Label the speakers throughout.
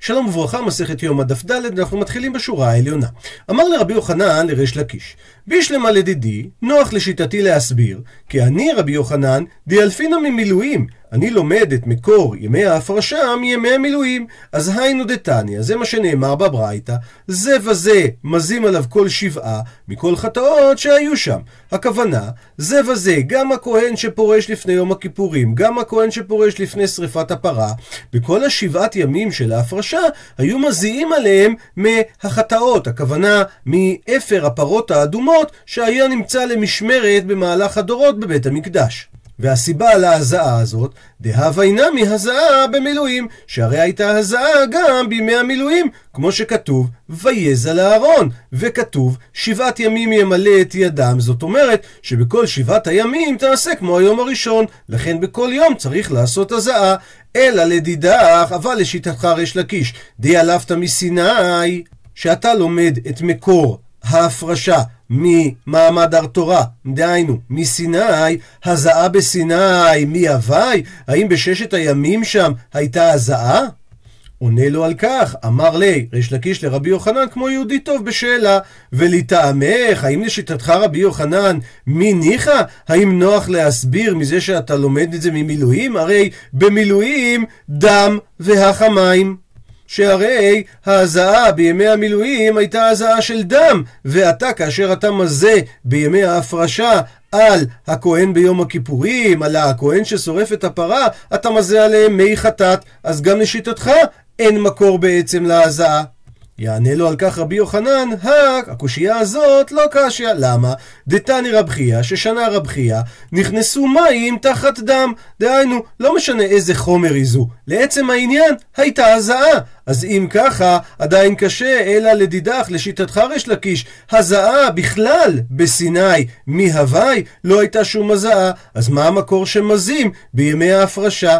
Speaker 1: שלום וברכה, מסכת יום הדף ד', אנחנו מתחילים בשורה העליונה. אמר לרבי יוחנן לריש לקיש, בישלמה לדידי, נוח לשיטתי להסביר, כי אני רבי יוחנן, דיאלפינא ממילואים, אני לומד את מקור ימי ההפרשה מימי המילואים. אז היינו דתניא, זה מה שנאמר בברייתא, זה וזה מזים עליו כל שבעה מכל חטאות שהיו שם. הכוונה, זה וזה, גם הכהן שפורש לפני יום הכיפורים, גם הכהן שפורש לפני שריפת הפרה, בכל השבעת ימים של ההפרשה, היו מזיעים עליהם מהחטאות, הכוונה מאפר הפרות האדומות שהיה נמצא למשמרת במהלך הדורות בבית המקדש. והסיבה להזעה הזאת, דהווה נמי הזעה במילואים, שהרי הייתה הזעה גם בימי המילואים, כמו שכתוב, ויזע לאהרון, וכתוב, שבעת ימים ימלא את ידם, זאת אומרת, שבכל שבעת הימים תעשה כמו היום הראשון, לכן בכל יום צריך לעשות הזעה, אלא לדידך, אבל לשיטתך ריש לקיש, די עלפת מסיני, שאתה לומד את מקור ההפרשה ממעמד הר תורה, דהיינו, מסיני, הזעה בסיני, מהווי? האם בששת הימים שם הייתה הזעה? עונה לו על כך, אמר לי, ריש לקיש לרבי יוחנן כמו יהודי טוב בשאלה, ולטעמך, האם לשיטתך רבי יוחנן, מי ניחא? האם נוח להסביר מזה שאתה לומד את זה ממילואים? הרי במילואים דם והחמיים. שהרי ההזעה בימי המילואים הייתה הזעה של דם, ואתה, כאשר אתה מזה בימי ההפרשה על הכהן ביום הכיפורים, על הכהן ששורף את הפרה, אתה מזה עליהם מי חטאת, אז גם לשיטתך אין מקור בעצם להזעה. יענה לו על כך רבי יוחנן, הק, הקושייה הזאת לא קשיא. למה? דתני רב חייא, ששנה רב חייא, נכנסו מים תחת דם. דהיינו, לא משנה איזה חומר איזו. לעצם העניין, הייתה הזעה. אז אם ככה, עדיין קשה, אלא לדידך, לשיטתך ריש לקיש, הזעה בכלל בסיני מהווי לא הייתה שום הזעה. אז מה המקור שמזים בימי ההפרשה?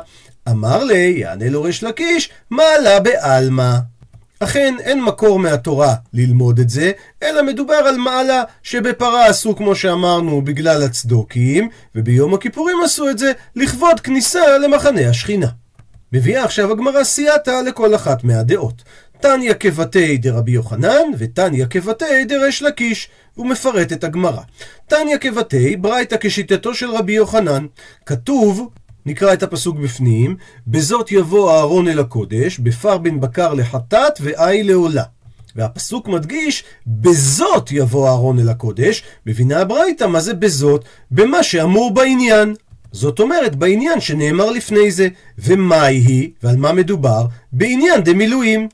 Speaker 1: אמר לי, יענה לו ריש לקיש, מעלה בעלמא. אכן אין מקור מהתורה ללמוד את זה, אלא מדובר על מעלה שבפרה עשו כמו שאמרנו בגלל הצדוקים, וביום הכיפורים עשו את זה לכבוד כניסה למחנה השכינה. מביאה עכשיו הגמרא סייעתא לכל אחת מהדעות. תניא כבתי דרבי יוחנן, ותניא כבתי דרש לקיש. את הגמרא. תניא כבתי, ברייתא כשיטתו של רבי יוחנן. כתוב נקרא את הפסוק בפנים, בזאת יבוא אהרון אל הקודש, בפר בן בקר לחטאת ואי לעולה. והפסוק מדגיש, בזאת יבוא אהרון אל הקודש, מבינה הברייתא מה זה בזאת? במה שאמור בעניין. זאת אומרת, בעניין שנאמר לפני זה. ומהי היא, ועל מה מדובר? בעניין דמילואים.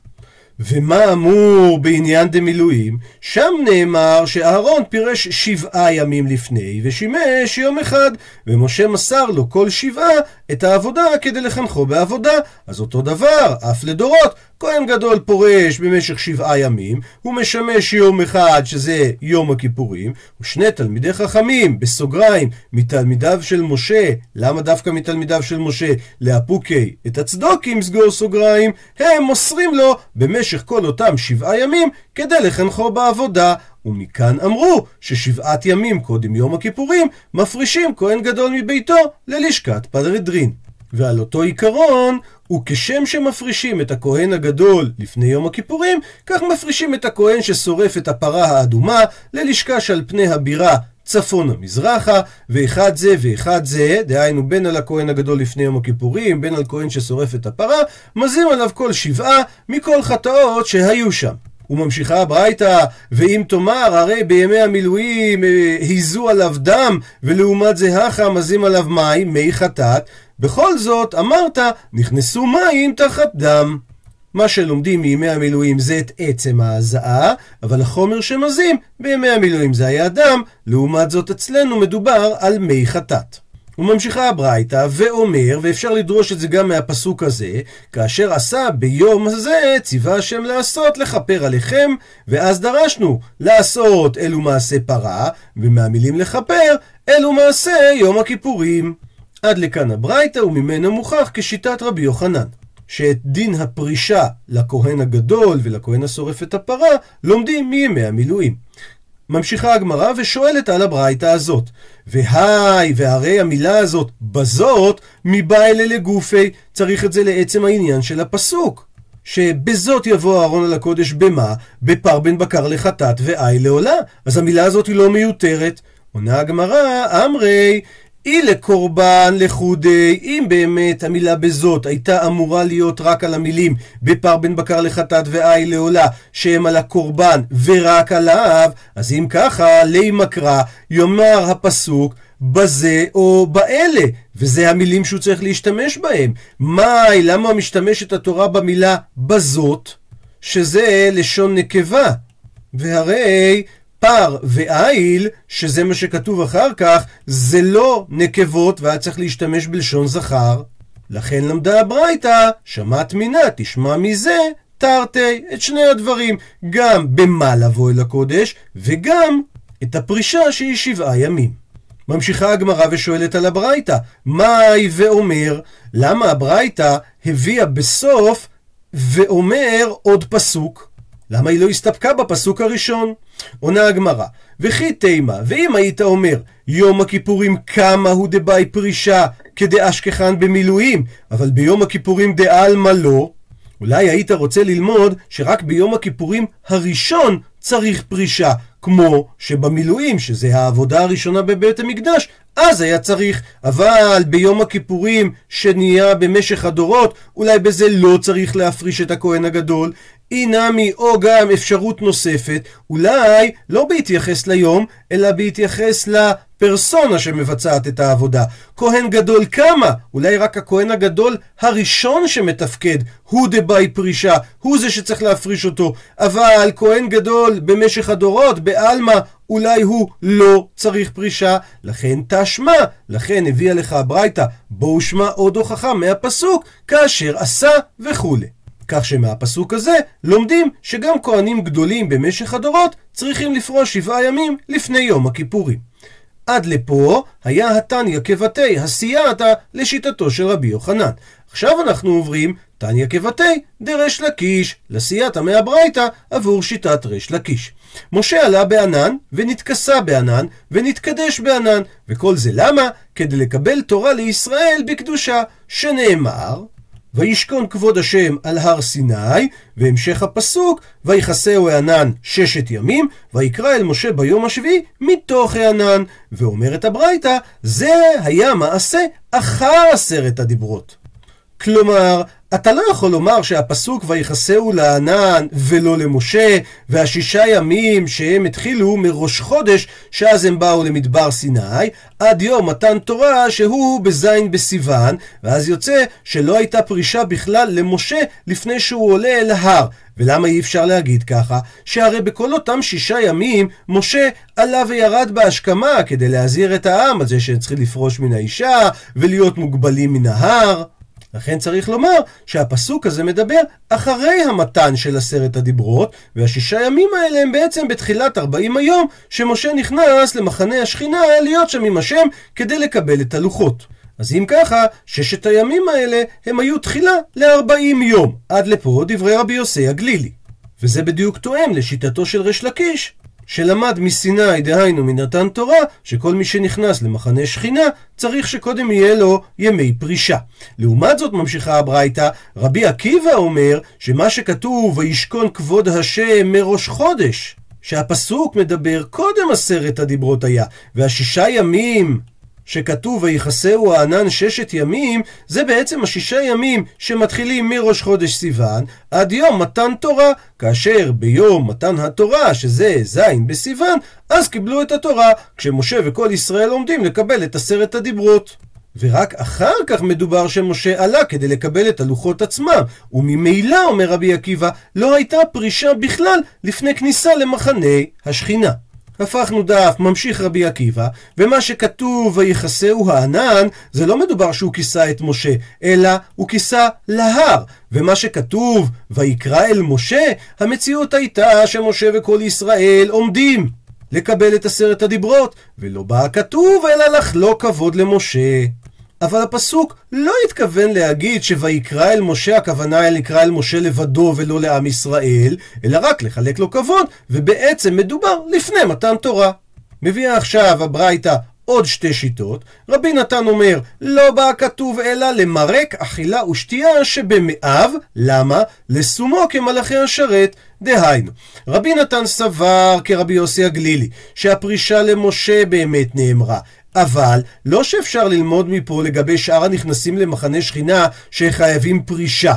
Speaker 1: ומה אמור בעניין דמילואים? שם נאמר שאהרון פירש שבעה ימים לפני ושימש יום אחד, ומשה מסר לו כל שבעה את העבודה כדי לחנכו בעבודה. אז אותו דבר, אף לדורות, כהן גדול פורש במשך שבעה ימים, הוא משמש יום אחד שזה יום הכיפורים, ושני תלמידי חכמים, בסוגריים, מתלמידיו של משה, למה דווקא מתלמידיו של משה? לאפוקי את הצדוקים, סגור סוגריים, הם מוסרים לו במשך כל אותם שבעה ימים כדי לחנכו בעבודה. ומכאן אמרו ששבעת ימים קודם יום הכיפורים מפרישים כהן גדול מביתו ללשכת פדרדרין. ועל אותו עיקרון, וכשם שמפרישים את הכהן הגדול לפני יום הכיפורים, כך מפרישים את הכהן ששורף את הפרה האדומה ללשכה שעל פני הבירה צפונה מזרחה, ואחד זה ואחד זה, דהיינו בין על הכהן הגדול לפני יום הכיפורים, בין על כהן ששורף את הפרה, מזים עליו כל שבעה מכל חטאות שהיו שם. וממשיכה הברייתא, ואם תאמר, הרי בימי המילואים אה, היזו עליו דם, ולעומת זה הכה מזים עליו מים, מי חטאת, בכל זאת, אמרת, נכנסו מים תחת דם. מה שלומדים מימי המילואים זה את עצם ההזעה, אבל החומר שמזים בימי המילואים זה היה דם, לעומת זאת אצלנו מדובר על מי חטאת. וממשיכה הברייתא ואומר, ואפשר לדרוש את זה גם מהפסוק הזה, כאשר עשה ביום הזה ציווה השם לעשות לכפר עליכם, ואז דרשנו לעשות אלו מעשה פרה, ומהמילים לכפר אלו מעשה יום הכיפורים. עד לכאן הברייתא וממנה מוכח כשיטת רבי יוחנן. שאת דין הפרישה לכהן הגדול ולכהן השורף את הפרה לומדים מימי המילואים. ממשיכה הגמרא ושואלת על הברייתא הזאת. והי, והרי המילה הזאת, בזאת, מבא אלה לגופי, צריך את זה לעצם העניין של הפסוק. שבזאת יבוא אהרון על הקודש במה? בפר בן בקר לחטאת ואי לעולה. אז המילה הזאת היא לא מיותרת. עונה הגמרא, אמרי, אי לקורבן לחודי, אם באמת המילה בזאת הייתה אמורה להיות רק על המילים בפר בן בקר לחטאת ואי לעולה, שהם על הקורבן ורק עליו, אז אם ככה, לי מקרא, יאמר הפסוק בזה או באלה, וזה המילים שהוא צריך להשתמש בהם. מאי, למה משתמשת התורה במילה בזאת, שזה לשון נקבה? והרי פר ואיל, שזה מה שכתוב אחר כך, זה לא נקבות והיה צריך להשתמש בלשון זכר. לכן למדה הברייתא, שמעת מינה, תשמע מזה, תרתי, את שני הדברים, גם במה לבוא אל הקודש, וגם את הפרישה שהיא שבעה ימים. ממשיכה הגמרא ושואלת על הברייתא, מהי ואומר, למה הברייתא הביאה בסוף ואומר עוד פסוק? למה היא לא הסתפקה בפסוק הראשון? עונה הגמרא, וכי תימה, ואם היית אומר, יום הכיפורים כמה הוא דבאי פרישה כדאשכחן במילואים, אבל ביום הכיפורים דעלמא לא, אולי היית רוצה ללמוד שרק ביום הכיפורים הראשון צריך פרישה, כמו שבמילואים, שזה העבודה הראשונה בבית המקדש, אז היה צריך, אבל ביום הכיפורים שנהיה במשך הדורות, אולי בזה לא צריך להפריש את הכהן הגדול, אינמי או גם אפשרות נוספת, אולי לא בהתייחס ליום, אלא בהתייחס לפרסונה שמבצעת את העבודה. כהן גדול כמה? אולי רק הכהן הגדול הראשון שמתפקד, הוא דבאי פרישה, הוא זה שצריך להפריש אותו. אבל כהן גדול במשך הדורות, בעלמא, אולי הוא לא צריך פרישה, לכן תשמע, לכן הביאה לך הברייתא, בואו שמע עוד הוכחה מהפסוק, כאשר עשה וכולי. כך שמהפסוק הזה לומדים שגם כהנים גדולים במשך הדורות צריכים לפרוש שבעה ימים לפני יום הכיפורים. עד לפה היה התניא כבתי, הסייעתא לשיטתו של רבי יוחנן. עכשיו אנחנו עוברים תניא כבתי דרש לקיש, לסייעתא מהברייתא עבור שיטת ריש לקיש. משה עלה בענן, ונתכסה בענן, ונתקדש בענן, וכל זה למה? כדי לקבל תורה לישראל בקדושה, שנאמר וישכון כבוד השם על הר סיני, והמשך הפסוק, ויכסהו הענן ששת ימים, ויקרא אל משה ביום השביעי מתוך הענן. ואומרת הברייתא, זה היה מעשה אחר עשרת הדיברות. כלומר, אתה לא יכול לומר שהפסוק ויכסהו לענן ולא למשה, והשישה ימים שהם התחילו מראש חודש, שאז הם באו למדבר סיני, עד יום מתן תורה שהוא בזין בסיוון, ואז יוצא שלא הייתה פרישה בכלל למשה לפני שהוא עולה אל ההר. ולמה אי אפשר להגיד ככה? שהרי בכל אותם שישה ימים, משה עלה וירד בהשכמה כדי להזהיר את העם על זה שהם צריכים לפרוש מן האישה ולהיות מוגבלים מן ההר. לכן צריך לומר שהפסוק הזה מדבר אחרי המתן של עשרת הדיברות, והשישה ימים האלה הם בעצם בתחילת ארבעים היום, שמשה נכנס למחנה השכינה להיות שם עם השם כדי לקבל את הלוחות. אז אם ככה, ששת הימים האלה הם היו תחילה לארבעים יום. עד לפה דברי רבי יוסי הגלילי. וזה בדיוק תואם לשיטתו של ריש לקיש, שלמד מסיני, דהיינו מנתן תורה, שכל מי שנכנס למחנה שכינה, צריך שקודם יהיה לו ימי פרישה. לעומת זאת ממשיכה הברייתא, רבי עקיבא אומר שמה שכתוב וישכון כבוד השם מראש חודש, שהפסוק מדבר קודם עשרת הדיברות היה, והשישה ימים שכתוב ויכסהו הענן ששת ימים, זה בעצם השישה ימים שמתחילים מראש חודש סיוון עד יום מתן תורה, כאשר ביום מתן התורה, שזה ז' בסיוון, אז קיבלו את התורה, כשמשה וכל ישראל עומדים לקבל את עשרת הדיברות. ורק אחר כך מדובר שמשה עלה כדי לקבל את הלוחות עצמם, וממילא, אומר רבי עקיבא, לא הייתה פרישה בכלל לפני כניסה למחנה השכינה. הפכנו דף, ממשיך רבי עקיבא, ומה שכתוב ויכסהו הענן, זה לא מדובר שהוא כיסה את משה, אלא הוא כיסה להר. ומה שכתוב ויקרא אל משה, המציאות הייתה שמשה וכל ישראל עומדים לקבל את עשרת הדיברות, ולא בא הכתוב אלא לחלוק כבוד למשה. אבל הפסוק לא התכוון להגיד שויקרא אל משה, הכוונה היא לקרא אל משה לבדו ולא לעם ישראל, אלא רק לחלק לו כבוד, ובעצם מדובר לפני מתן תורה. מביאה עכשיו הברייתא עוד שתי שיטות. רבי נתן אומר, לא בא כתוב אלא למרק אכילה ושתייה שבמאיו, למה? לשומו כמלאכי השרת. דהיינו, רבי נתן סבר כרבי יוסי הגלילי, שהפרישה למשה באמת נאמרה, אבל לא שאפשר ללמוד מפה לגבי שאר הנכנסים למחנה שכינה שחייבים פרישה.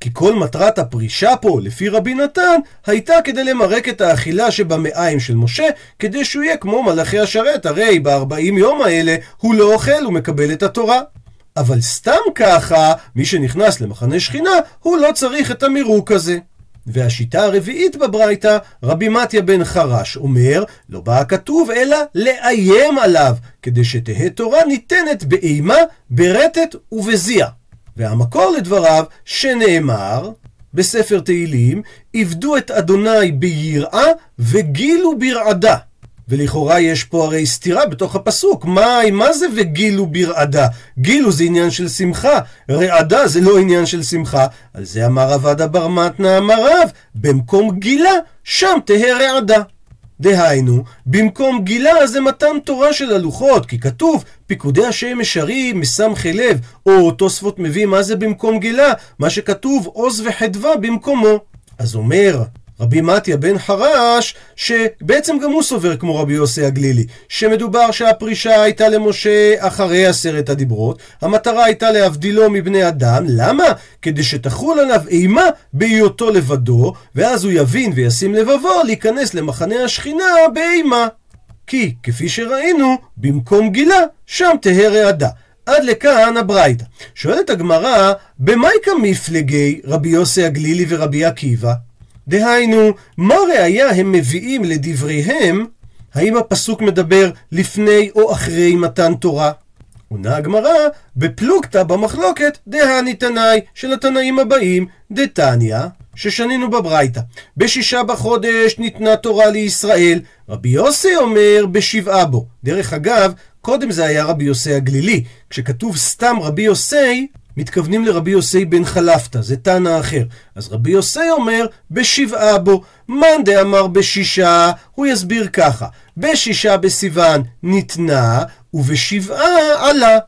Speaker 1: כי כל מטרת הפרישה פה, לפי רבי נתן, הייתה כדי למרק את האכילה שבמעיים של משה, כדי שהוא יהיה כמו מלאכי השרת, הרי בארבעים יום האלה הוא לא אוכל, הוא מקבל את התורה. אבל סתם ככה, מי שנכנס למחנה שכינה, הוא לא צריך את המירוק הזה. והשיטה הרביעית בברייתא, רבי מתיה בן חרש אומר, לא בא הכתוב אלא לאיים עליו, כדי שתהא תורה ניתנת באימה, ברטט ובזיע. והמקור לדבריו, שנאמר בספר תהילים, עבדו את אדוני ביראה וגילו ברעדה. ולכאורה יש פה הרי סתירה בתוך הפסוק. מה, מה זה וגילו ברעדה? גילו זה עניין של שמחה, רעדה זה לא עניין של שמחה. על זה אמר עבדה בר מתנא אמר רב, במקום גילה, שם תהא רעדה. דהיינו, במקום גילה זה מתן תורה של הלוחות, כי כתוב, פיקודי השם משרים, מסמכי לב, או תוספות מביא מה זה במקום גילה, מה שכתוב עוז וחדווה במקומו. אז אומר רבי מתיה בן חרש, שבעצם גם הוא סובר כמו רבי יוסי הגלילי, שמדובר שהפרישה הייתה למשה אחרי עשרת הדיברות, המטרה הייתה להבדילו מבני אדם, למה? כדי שתחול עליו אימה בהיותו לבדו, ואז הוא יבין וישים לבבו להיכנס למחנה השכינה באימה. כי, כפי שראינו, במקום גילה, שם תהא רעדה. עד לכאן הברייתא. שואלת הגמרא, במאי מפלגי רבי יוסי הגלילי ורבי עקיבא? דהיינו, מה ראיה הם מביאים לדבריהם? האם הפסוק מדבר לפני או אחרי מתן תורה? עונה הגמרא, בפלוגתא במחלוקת דהני תנאי של התנאים הבאים, דתניא, ששנינו בברייתא. בשישה בחודש ניתנה תורה לישראל, רבי יוסי אומר בשבעה בו. דרך אגב, קודם זה היה רבי יוסי הגלילי. כשכתוב סתם רבי יוסי, מתכוונים לרבי יוסי בן חלפתא, זה תנא אחר. אז רבי יוסי אומר בשבעה בו. מאן דאמר בשישה, הוא יסביר ככה: בשישה בסיוון ניתנה, ובשבעה עלה.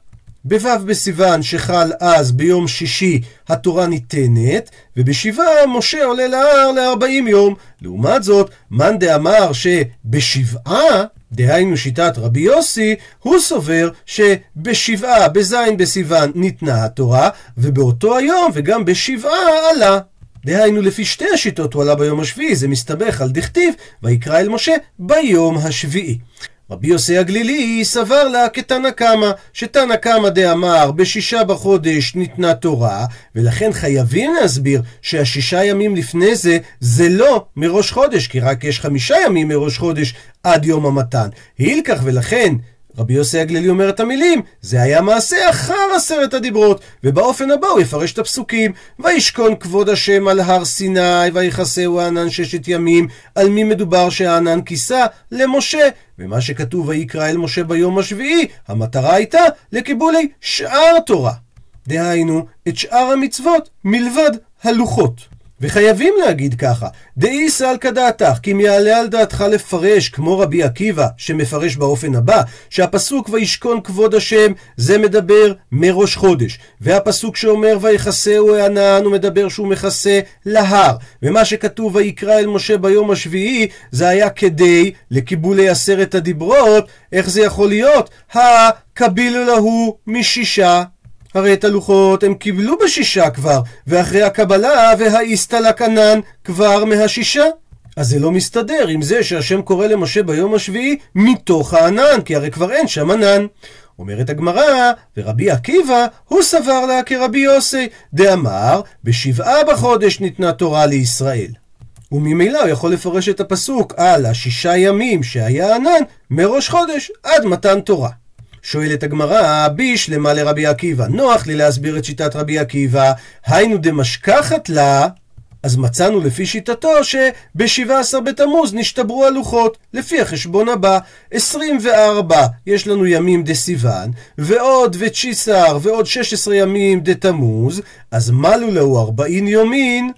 Speaker 1: בו' בסיוון שחל אז ביום שישי התורה ניתנת, ובשבעה משה עולה להר לארבעים יום. לעומת זאת, מאן דאמר שבשבעה דהיינו שיטת רבי יוסי, הוא סובר שבשבעה, בזין בסיוון, ניתנה התורה, ובאותו היום וגם בשבעה עלה. דהיינו לפי שתי השיטות הוא עלה ביום השביעי, זה מסתבך על דכתיב, ויקרא אל משה ביום השביעי. רבי יוסי הגלילי סבר לה כתנא קמא, שתנא קמא דאמר בשישה בחודש ניתנה תורה, ולכן חייבים להסביר שהשישה ימים לפני זה, זה לא מראש חודש, כי רק יש חמישה ימים מראש חודש עד יום המתן. הילקח ולכן רבי יוסי הגלילי אומר את המילים, זה היה מעשה אחר עשרת הדיברות, ובאופן הבא הוא יפרש את הפסוקים. וישכון כבוד השם על הר סיני, ויכסהו הענן ששת ימים. על מי מדובר שהענן כיסה? למשה. ומה שכתוב ויקרא אל משה ביום השביעי, המטרה הייתה לקיבולי שאר תורה. דהיינו, את שאר המצוות מלבד הלוחות. וחייבים להגיד ככה, דאי סל כדעתך, כי אם יעלה על דעתך לפרש כמו רבי עקיבא, שמפרש באופן הבא, שהפסוק וישכון כבוד השם, זה מדבר מראש חודש, והפסוק שאומר ויכסהו הענן, הוא מדבר שהוא מכסה להר, ומה שכתוב ויקרא אל משה ביום השביעי, זה היה כדי לקיבולי עשרת הדיברות, איך זה יכול להיות? הקבילו להו משישה הרי את הלוחות הם קיבלו בשישה כבר, ואחרי הקבלה והאיסטלק ענן כבר מהשישה. אז זה לא מסתדר עם זה שהשם קורא למשה ביום השביעי מתוך הענן, כי הרי כבר אין שם ענן. אומרת הגמרא, ורבי עקיבא, הוא סבר לה כרבי יוסי, דאמר, בשבעה בחודש ניתנה תורה לישראל. וממילא הוא יכול לפרש את הפסוק על השישה ימים שהיה ענן מראש חודש עד מתן תורה. שואלת הגמרא, בישלמה לרבי עקיבא. נוח לי להסביר את שיטת רבי עקיבא, היינו דמשכחת לה, אז מצאנו לפי שיטתו שב-17 בתמוז נשתברו הלוחות, לפי החשבון הבא, 24 יש לנו ימים דסיוון, ועוד וצ'יסר ועוד 16 ימים דתמוז, אז מלו להו 40 יומין,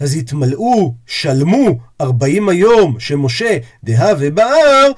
Speaker 1: אז התמלאו, שלמו 40 היום שמשה דהה ובער,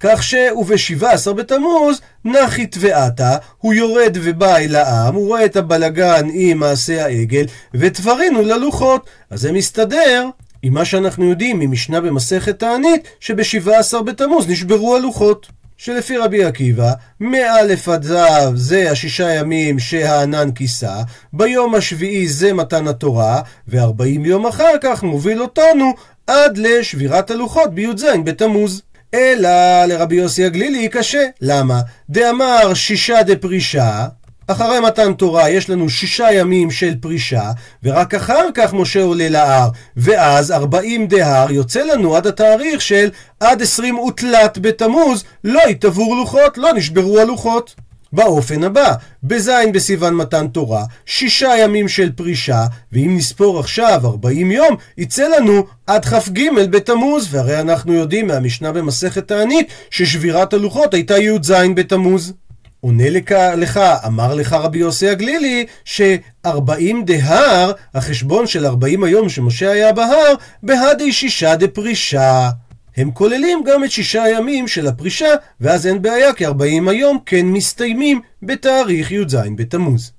Speaker 1: כך ש"ובשבעה עשר בתמוז נחי תבעתה", הוא יורד ובא אל העם, הוא רואה את הבלגן עם מעשה העגל, ותברינו ללוחות. אז זה מסתדר עם מה שאנחנו יודעים ממשנה במסכת תענית, שבשבעה עשר בתמוז נשברו הלוחות. שלפי רבי עקיבא, מא' עד ז' זה השישה ימים שהענן כיסה, ביום השביעי זה מתן התורה, וארבעים יום אחר כך מוביל אותנו עד לשבירת הלוחות בי"ז בתמוז. אלא לרבי יוסי הגלילי קשה. למה? דאמר שישה דפרישה, אחרי מתן תורה יש לנו שישה ימים של פרישה, ורק אחר כך משה עולה להר, ואז ארבעים דהר יוצא לנו עד התאריך של עד עשרים ותלת בתמוז, לא התעבור לוחות, לא נשברו הלוחות. באופן הבא, בזין בסיוון מתן תורה, שישה ימים של פרישה, ואם נספור עכשיו ארבעים יום, יצא לנו עד כ"ג בתמוז, והרי אנחנו יודעים מהמשנה במסכת תענית, ששבירת הלוחות הייתה י"ז בתמוז. עונה לך, לך, אמר לך רבי יוסי הגלילי, שארבעים דהר, החשבון של ארבעים היום שמשה היה בהר, בהדי שישה דפרישה. הם כוללים גם את שישה הימים של הפרישה, ואז אין בעיה כי ארבעים היום כן מסתיימים בתאריך י"ז בתמוז.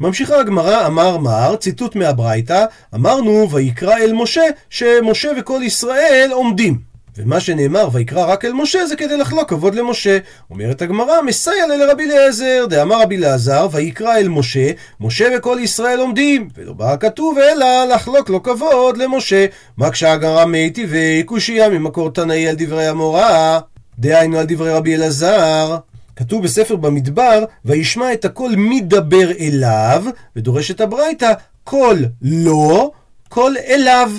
Speaker 1: ממשיכה הגמרא, אמר מר, ציטוט מהברייתא, אמרנו ויקרא אל משה, שמשה וכל ישראל עומדים. ומה שנאמר ויקרא רק אל משה זה כדי לחלוק כבוד למשה. אומרת הגמרא, מסייע לרבי אליעזר, דאמר רבי אלעזר, ויקרא אל משה, משה וכל ישראל עומדים, ולא בא הכתוב אלא לחלוק לו כבוד למשה. מקשה הגמרא מיתיבי קושייה ממקור תנאי על דברי האמורא, דהיינו על דברי רבי אלעזר. כתוב בספר במדבר, וישמע את הקול מדבר אליו, ודורשת הברייתא, קול לו, קול אליו.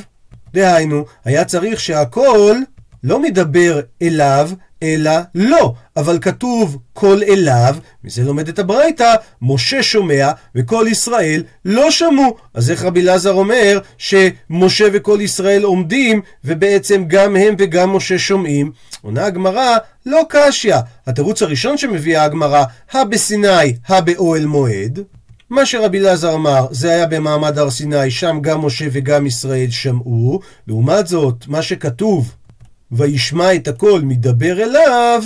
Speaker 1: דהיינו, היה צריך שהקול לא מדבר אליו, אלא לו. אבל כתוב קול אליו, מזה לומדת הברייתא, משה שומע וכל ישראל לא שמעו. אז איך רבי אלעזר אומר שמשה וכל ישראל עומדים, ובעצם גם הם וגם משה שומעים? עונה הגמרא, לא קשיא. התירוץ הראשון שמביאה הגמרא, הא בסיני, הא באוהל מועד. מה שרבי אלעזר אמר, זה היה במעמד הר סיני, שם גם משה וגם ישראל שמעו. לעומת זאת, מה שכתוב וישמע את הקול מדבר אליו,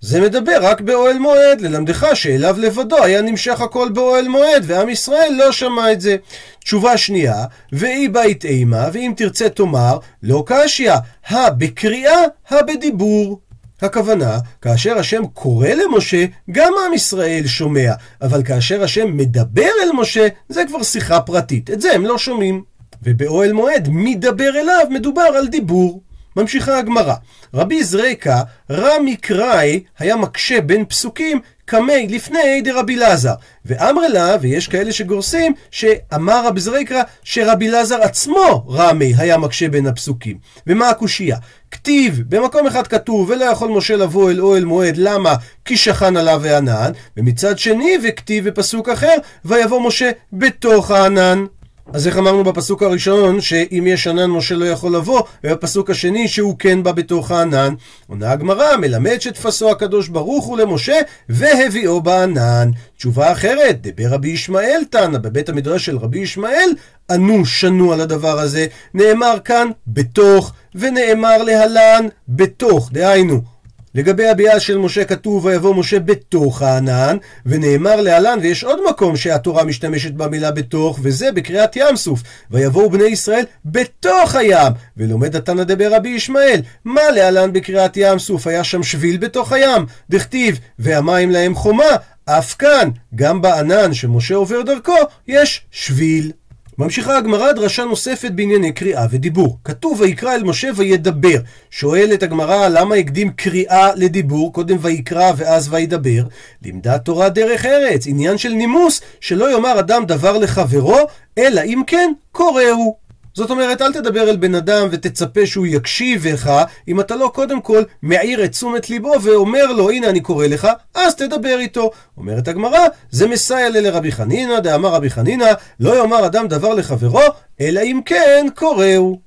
Speaker 1: זה מדבר רק באוהל מועד, ללמדך שאליו לבדו היה נמשך הקול באוהל מועד, ועם ישראל לא שמע את זה. תשובה שנייה, ואי בית אימה, ואם תרצה תאמר, לא קשיא, הא בקריאה, הא בדיבור. הכוונה, כאשר השם קורא למשה, גם עם ישראל שומע, אבל כאשר השם מדבר אל משה, זה כבר שיחה פרטית, את זה הם לא שומעים. ובאוהל מועד, מדבר אליו, מדובר על דיבור. ממשיכה הגמרא. רבי זריקה, רמי קראי, היה מקשה בין פסוקים קמי לפני דרבי לזר. ואמר לה, ויש כאלה שגורסים, שאמר רבי זריקה שרבי לזר עצמו רמי היה מקשה בין הפסוקים. ומה הקושייה? כתיב, במקום אחד כתוב, ולא יכול משה לבוא אל אוהל מועד, למה? כי שכן עליו הענן, ומצד שני, וכתיב בפסוק אחר, ויבוא משה בתוך הענן. אז איך אמרנו בפסוק הראשון, שאם יש ענן משה לא יכול לבוא, ובפסוק השני שהוא כן בא בתוך הענן. עונה הגמרא, מלמד שתפסו הקדוש ברוך הוא למשה, והביאו בענן. תשובה אחרת, דבר רבי ישמעאל תנא, בבית המדרש של רבי ישמעאל, ענו שנו על הדבר הזה. נאמר כאן בתוך, ונאמר להלן בתוך, דהיינו. לגבי הביאה של משה כתוב ויבוא משה בתוך הענן, ונאמר להלן, ויש עוד מקום שהתורה משתמשת במילה בתוך, וזה בקריאת ים סוף. ויבואו בני ישראל בתוך הים, ולומד התנא דבר רבי ישמעאל, מה להלן בקריאת ים סוף? היה שם שביל בתוך הים, דכתיב, והמים להם חומה, אף כאן, גם בענן שמשה עובר דרכו, יש שביל. ממשיכה הגמרא דרשה נוספת בענייני קריאה ודיבור. כתוב ויקרא אל משה וידבר. שואלת הגמרא למה הקדים קריאה לדיבור, קודם ויקרא ואז וידבר? לימדה תורה דרך ארץ, עניין של נימוס, שלא יאמר אדם דבר לחברו, אלא אם כן קוראו. זאת אומרת, אל תדבר אל בן אדם ותצפה שהוא יקשיב לך, אם אתה לא קודם כל מעיר את תשומת ליבו ואומר לו, הנה אני קורא לך, אז תדבר איתו. אומרת הגמרא, זה מסייע לרבי חנינא, דאמר רבי חנינא, לא יאמר אדם דבר לחברו, אלא אם כן קוראו.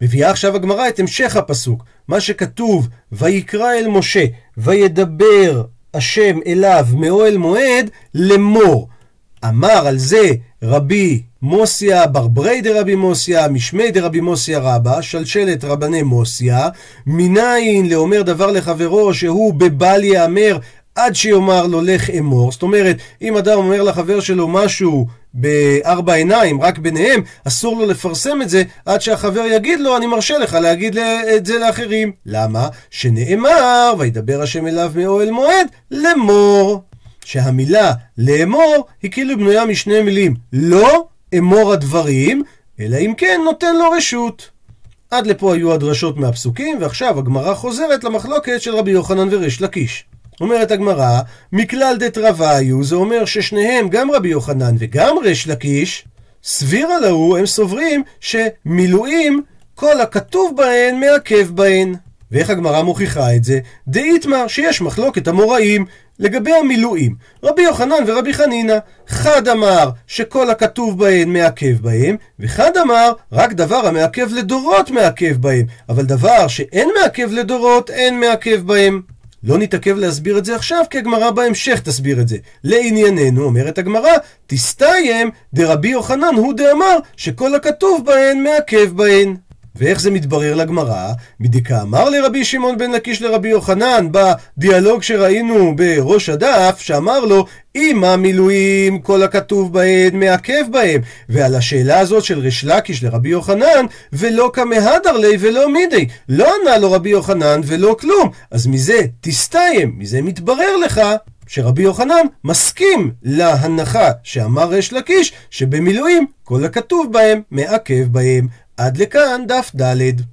Speaker 1: מביאה עכשיו הגמרא את המשך הפסוק, מה שכתוב, ויקרא אל משה, וידבר השם אליו מאוהל מועד, לאמור. אמר על זה רבי מוסיה ברברי דרבי מוסיה, משמי דרבי מוסיה רבא, שלשלת רבני מוסיה, מניין לאומר דבר לחברו שהוא בבל יאמר עד שיאמר לו לך אמור. זאת אומרת, אם אדם אומר לחבר שלו משהו בארבע עיניים, רק ביניהם, אסור לו לפרסם את זה עד שהחבר יגיד לו, אני מרשה לך להגיד את זה לאחרים. למה? שנאמר, וידבר השם אליו מאוהל מועד, לאמור. שהמילה לאמור היא כאילו בנויה משני מילים. לא אמור הדברים, אלא אם כן נותן לו רשות. עד לפה היו הדרשות מהפסוקים, ועכשיו הגמרא חוזרת למחלוקת של רבי יוחנן וריש לקיש. אומרת הגמרא, מכלל דתרוויו, זה אומר ששניהם, גם רבי יוחנן וגם ריש לקיש, סבירה להו, הם סוברים שמילואים, כל הכתוב בהן מעכב בהן. ואיך הגמרא מוכיחה את זה? דאיתמר, שיש מחלוקת המוראים לגבי המילואים. רבי יוחנן ורבי חנינא, חד אמר שכל הכתוב בהן מעכב בהם, וחד אמר רק דבר המעכב לדורות מעכב בהם, אבל דבר שאין מעכב לדורות אין מעכב בהם. לא נתעכב להסביר את זה עכשיו, כי הגמרא בהמשך תסביר את זה. לענייננו, אומרת הגמרא, תסתיים דרבי יוחנן הוא דאמר שכל הכתוב בהן מעכב בהן. ואיך זה מתברר לגמרא? אמר לרבי שמעון בן לקיש לרבי יוחנן בדיאלוג שראינו בראש הדף, שאמר לו אם המילואים כל הכתוב בהן מעכב בהם. ועל השאלה הזאת של ריש לקיש לרבי יוחנן, ולא כמהדר לי ולא מידי. לא ענה לו רבי יוחנן ולא כלום. אז מזה תסתיים, מזה מתברר לך שרבי יוחנן מסכים להנחה שאמר ריש לקיש, שבמילואים כל הכתוב בהם מעכב בהם. עד לכאן דף ד'.